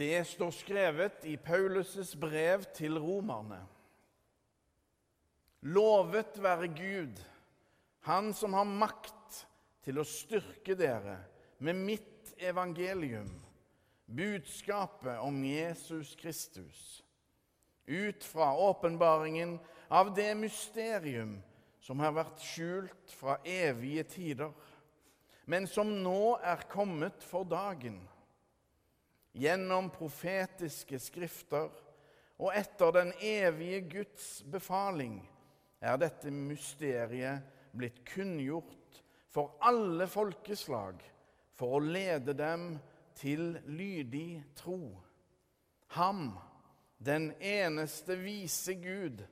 Det står skrevet i Paulus' brev til romerne. Lovet være Gud, Han som har makt til å styrke dere med mitt evangelium, budskapet om Jesus Kristus, ut fra åpenbaringen av det mysterium som har vært skjult fra evige tider, men som nå er kommet for dagen gjennom profetiske skrifter og etter den evige Guds befaling er dette mysteriet blitt kunngjort for alle folkeslag for å lede dem til lydig tro. Ham, den eneste vise Gud,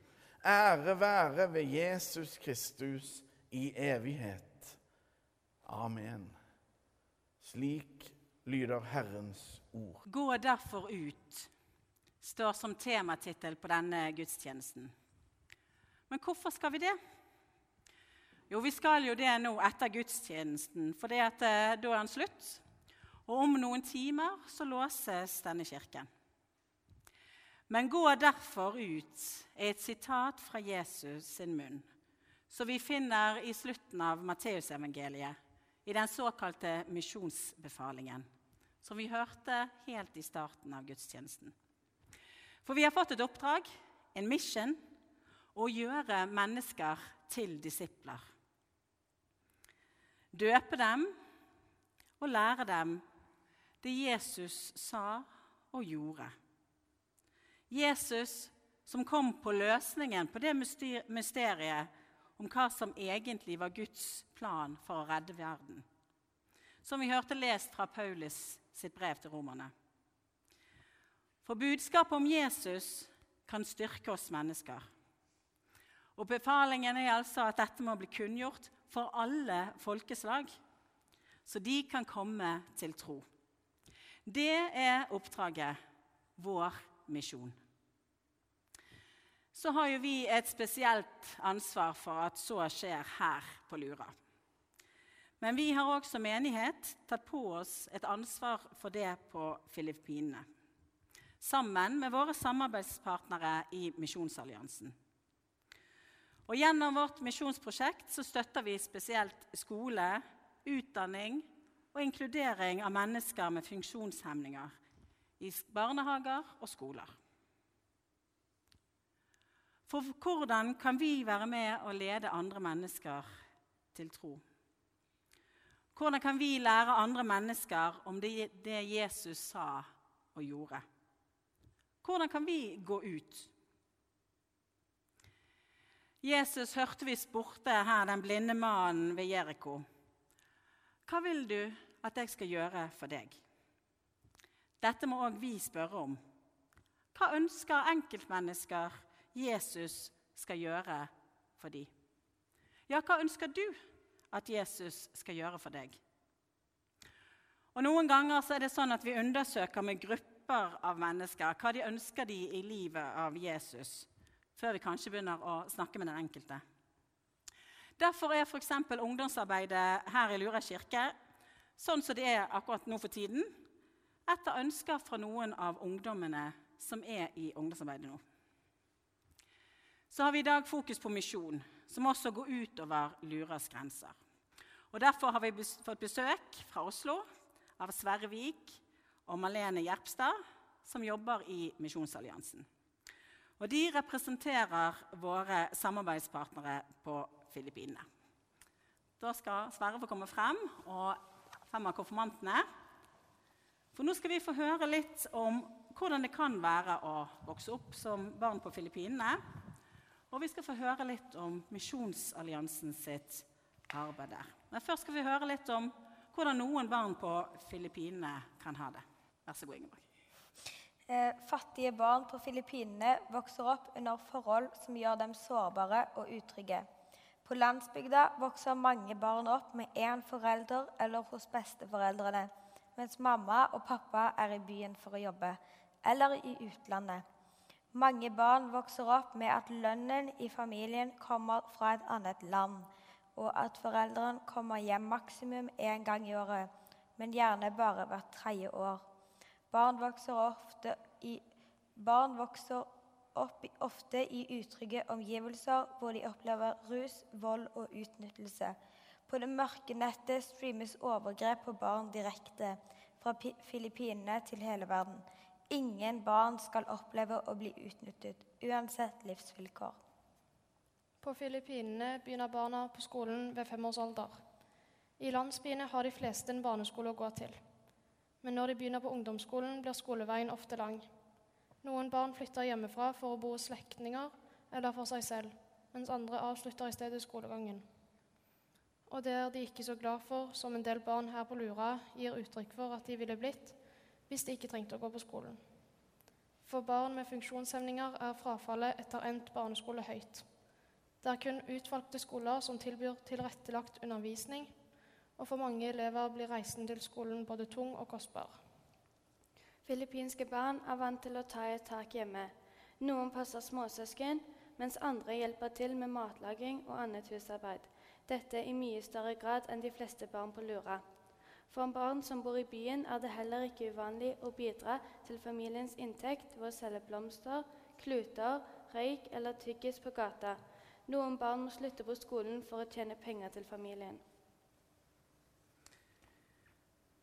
ære være ved Jesus Kristus i evighet. Amen. Slik lyder Herrens ord. Gå derfor ut, står som tematittel på denne gudstjenesten. Men hvorfor skal vi det? Jo, vi skal jo det nå etter gudstjenesten, for eh, da er den slutt. Og om noen timer så låses denne kirken. Men gå derfor ut er et sitat fra Jesus sin munn, som vi finner i slutten av Matteusevangeliet, i den såkalte misjonsbefalingen som vi hørte helt i starten av gudstjenesten. For vi har fått et oppdrag, en mission, å gjøre mennesker til disipler. Døpe dem og lære dem det Jesus sa og gjorde. Jesus som kom på løsningen på det mysteriet om hva som egentlig var Guds plan for å redde verden. Som vi hørte lest fra Paulus sitt brev til romerne. For budskapet om Jesus kan styrke oss mennesker. Og Befalingen er altså at dette må bli kunngjort for alle folkeslag, så de kan komme til tro. Det er oppdraget, vår misjon. Så har jo vi et spesielt ansvar for at så skjer her på Lura. Men vi har òg som menighet tatt på oss et ansvar for det på Filippinene. Sammen med våre samarbeidspartnere i Misjonsalliansen. Og Gjennom vårt misjonsprosjekt så støtter vi spesielt skole, utdanning og inkludering av mennesker med funksjonshemninger i barnehager og skoler. For hvordan kan vi være med og lede andre mennesker til tro? Hvordan kan vi lære andre mennesker om det, det Jesus sa og gjorde? Hvordan kan vi gå ut? Jesus hørte vi spurte her den blinde mannen ved Jeriko. Hva vil du at jeg skal gjøre for deg? Dette må òg vi spørre om. Hva ønsker enkeltmennesker Jesus skal gjøre for dem? Ja, hva ønsker du at Jesus skal gjøre for deg. Og Noen ganger så er det sånn at vi undersøker med grupper av mennesker hva de ønsker de i livet av Jesus, før vi kanskje begynner å snakke med den enkelte. Derfor er f.eks. ungdomsarbeidet her i Lura kirke sånn som det er akkurat nå for tiden, etter ønsker fra noen av ungdommene som er i ungdomsarbeidet nå. Så har vi i dag fokus på misjon som også går utover Luras grenser. Og Derfor har vi fått besøk fra Oslo av Sverre Vik og Malene Gjerpstad, som jobber i Misjonsalliansen. Og De representerer våre samarbeidspartnere på Filippinene. Da skal Sverre få komme frem, og fem av konfirmantene. For nå skal vi få høre litt om hvordan det kan være å vokse opp som barn på Filippinene. Og vi skal få høre litt om Misjonsalliansen sitt arbeid der. Men først skal vi høre litt om hvordan noen barn på Filippinene kan ha det. Vær så god, Ingeborg. Eh, fattige barn på Filippinene vokser opp under forhold som gjør dem sårbare og utrygge. På landsbygda vokser mange barn opp med én forelder eller hos besteforeldrene, mens mamma og pappa er i byen for å jobbe, eller i utlandet. Mange barn vokser opp med at lønnen i familien kommer fra et annet land, og at foreldrene kommer hjem maksimum én gang i året, men gjerne bare hvert tredje år. Barn vokser i, barn vokser opp ofte i utrygge omgivelser hvor de opplever rus, vold og utnyttelse. På det mørke nettet streames overgrep på barn direkte fra Pi- Filippinene til hele verden. Ingen barn skal oppleve å bli utnyttet, uansett livsvilkår. På Filippinene begynner barna på skolen ved fem års alder. I landsbyene har de fleste en barneskole å gå til. Men når de begynner på ungdomsskolen, blir skoleveien ofte lang. Noen barn flytter hjemmefra for å bo hos slektninger eller for seg selv, mens andre avslutter i stedet skolegangen. Og det er de ikke så glad for, som en del barn her på Lura gir uttrykk for at de ville blitt hvis de ikke trengte å gå på skolen. For barn med funksjonshemninger er frafallet etter endt barneskole høyt. Det er kun utvalgte skoler som tilbyr tilrettelagt undervisning, og for mange elever blir reisen til skolen både tung og kostbar. Filippinske barn er vant til å ta et tak hjemme. Noen passer småsøsken, mens andre hjelper til med matlaging og annet husarbeid. Dette i mye større grad enn de fleste barn på Lura. For en barn som bor i byen, er det heller ikke uvanlig å bidra til familiens inntekt ved å selge blomster, kluter, røyk eller tyggis på gata. Noen barn må slutte på skolen for å tjene penger til familien.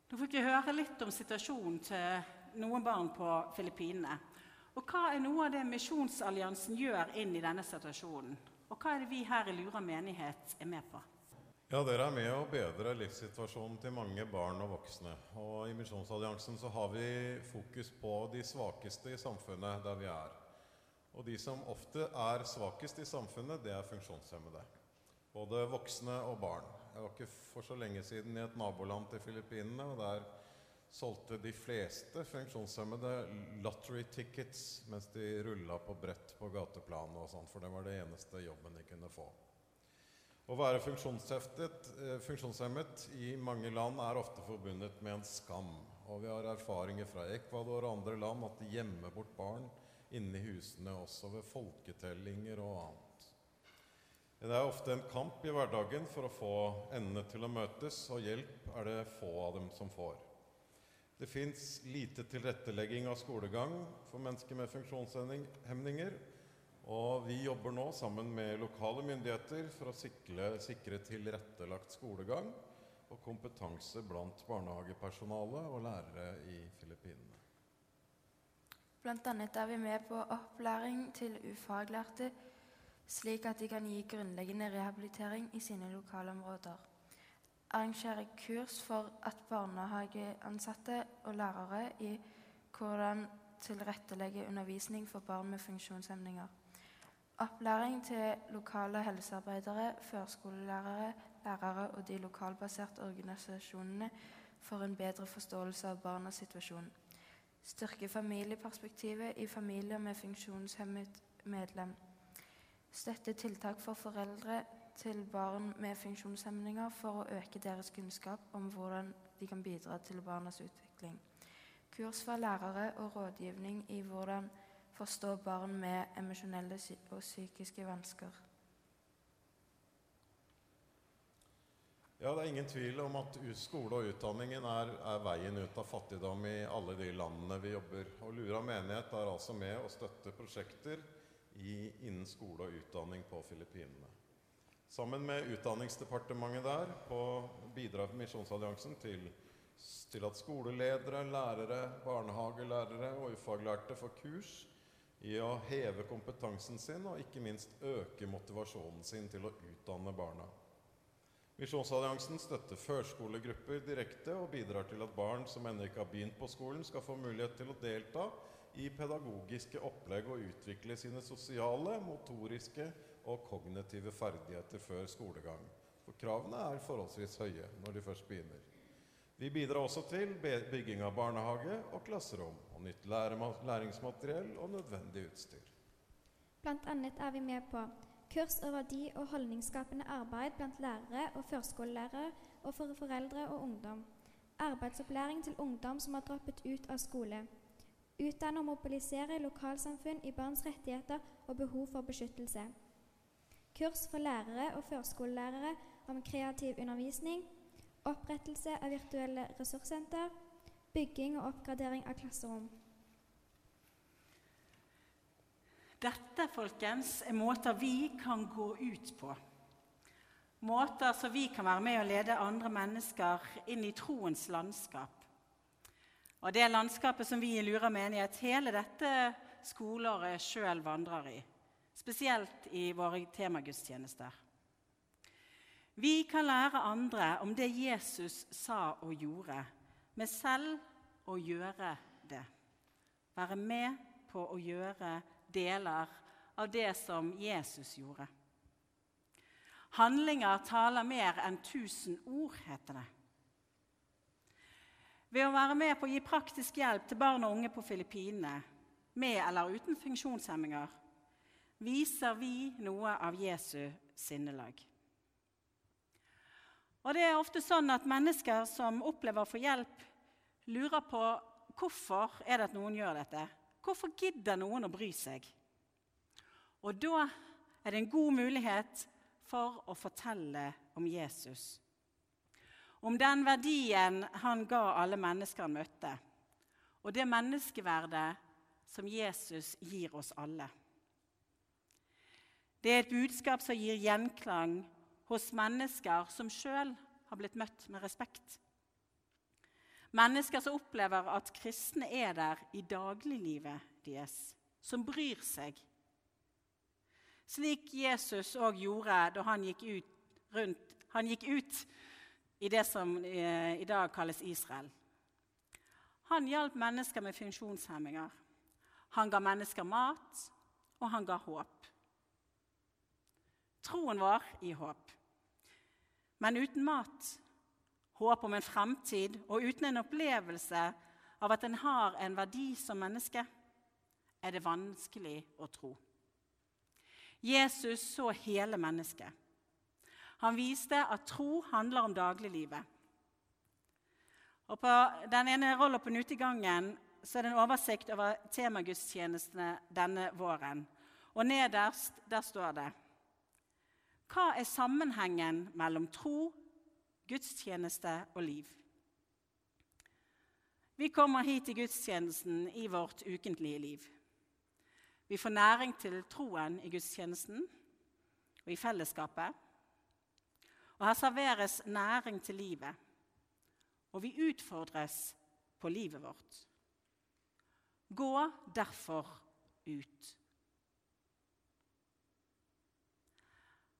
Nå fikk vi høre litt om situasjonen til noen barn på Filippinene. Og hva er noe av det Misjonsalliansen gjør inn i denne situasjonen? Og hva er det vi her i Lura menighet er med på? Ja, Dere er med å bedre livssituasjonen til mange barn og voksne. Og I Misjonsalliansen så har vi fokus på de svakeste i samfunnet der vi er. Og de som ofte er svakest i samfunnet, det er funksjonshemmede. Både voksne og barn. Jeg var ikke for så lenge siden i et naboland til Filippinene. og Der solgte de fleste funksjonshemmede lottery tickets mens de rulla på brett på gateplanet og sånn, for det var det eneste jobben de kunne få. Å være eh, funksjonshemmet i mange land er ofte forbundet med en skam. Og vi har erfaringer fra Ecuador og andre land at de gjemmer bort barn inni husene, også ved folketellinger og annet. Det er ofte en kamp i hverdagen for å få endene til å møtes, og hjelp er det få av dem som får. Det fins lite tilrettelegging av skolegang for mennesker med funksjonshemninger. Og vi jobber nå sammen med lokale myndigheter for å sikre, sikre tilrettelagt skolegang og kompetanse blant barnehagepersonale og lærere i Filippinene. Blant annet er vi med på opplæring til ufaglærte, slik at de kan gi grunnleggende rehabilitering i sine lokalområder. Arrangere kurs for at barnehageansatte og lærere i hvordan tilrettelegge undervisning for barn med funksjonshemninger. Opplæring til lokale helsearbeidere, førskolelærere, lærere og de lokalbaserte organisasjonene for en bedre forståelse av barnas situasjon. Styrke familieperspektivet i familier med funksjonshemmet medlem. Støtte tiltak for foreldre til barn med funksjonshemninger for å øke deres kunnskap om hvordan de kan bidra til barnas utvikling. Kurs for lærere og rådgivning i hvordan forstå barn med emosjonelle og psykiske vansker. Ja, Det er ingen tvil om at skole og utdanningen er, er veien ut av fattigdom i alle de landene vi jobber. Og Lura menighet er altså med å støtte prosjekter i, innen skole og utdanning på Filippinene. Sammen med Utdanningsdepartementet der på bidrar Misjonsalliansen til, til at skoleledere, lærere, barnehagelærere og ufaglærte får kurs i å heve kompetansen sin og ikke minst øke motivasjonen sin til å utdanne barna. Misjonsalliansen støtter førskolegrupper direkte og bidrar til at barn som ennå ikke har begynt på skolen, skal få mulighet til å delta i pedagogiske opplegg og utvikle sine sosiale, motoriske og kognitive ferdigheter før skolegang. For kravene er forholdsvis høye når de først begynner. Vi bidrar også til bygging av barnehage og klasserom, og nytt læringsmateriell og nødvendig utstyr. Blant annet er vi med på kurs og verdi- og holdningsskapende arbeid blant lærere og førskolelærere og for foreldre og ungdom. Arbeidsopplæring til ungdom som har droppet ut av skole. Utdanne og mobilisere lokalsamfunn i barns rettigheter og behov for beskyttelse. Kurs for lærere og førskolelærere om kreativ undervisning. Opprettelse av virtuelle ressurssenter. bygging og oppgradering av klasserom. Dette, folkens, er måter vi kan gå ut på. Måter så vi kan være med og lede andre mennesker inn i troens landskap. Og det landskapet som vi i Lura menighet hele dette skoleåret sjøl vandrer i. Spesielt i våre temagudstjenester. Vi kan lære andre om det Jesus sa og gjorde, med selv å gjøre det. Være med på å gjøre deler av det som Jesus gjorde. Handlinger taler mer enn tusen ord, heter det. Ved å være med på å gi praktisk hjelp til barn og unge på Filippinene, med eller uten funksjonshemminger, viser vi noe av Jesu sinnelag. Og det er ofte sånn at Mennesker som opplever å få hjelp, lurer på hvorfor er det at noen gjør dette. Hvorfor gidder noen å bry seg? Og da er det en god mulighet for å fortelle om Jesus. Om den verdien han ga alle mennesker han møtte, og det menneskeverdet som Jesus gir oss alle. Det er et budskap som gir gjenklang hos mennesker som sjøl har blitt møtt med respekt. Mennesker som opplever at kristne er der i dagliglivet deres, som bryr seg. Slik Jesus òg gjorde da han gikk ut, rundt, han gikk ut i det som eh, i dag kalles Israel. Han hjalp mennesker med funksjonshemminger. Han ga mennesker mat, og han ga håp. Troen var i håp. Men uten mat, håp om en fremtid og uten en opplevelse av at en har en verdi som menneske, er det vanskelig å tro. Jesus så hele mennesket. Han viste at tro handler om dagliglivet. Og På den ene rollen ute i gangen så er det en oversikt over temagudstjenestene denne våren. Og nederst der står det Hva er sammenhengen mellom tro, gudstjeneste og liv? Vi kommer hit til gudstjenesten i vårt ukentlige liv. Vi får næring til troen i gudstjenesten og i fellesskapet. Og her serveres næring til livet. Og vi utfordres på livet vårt. Gå derfor ut.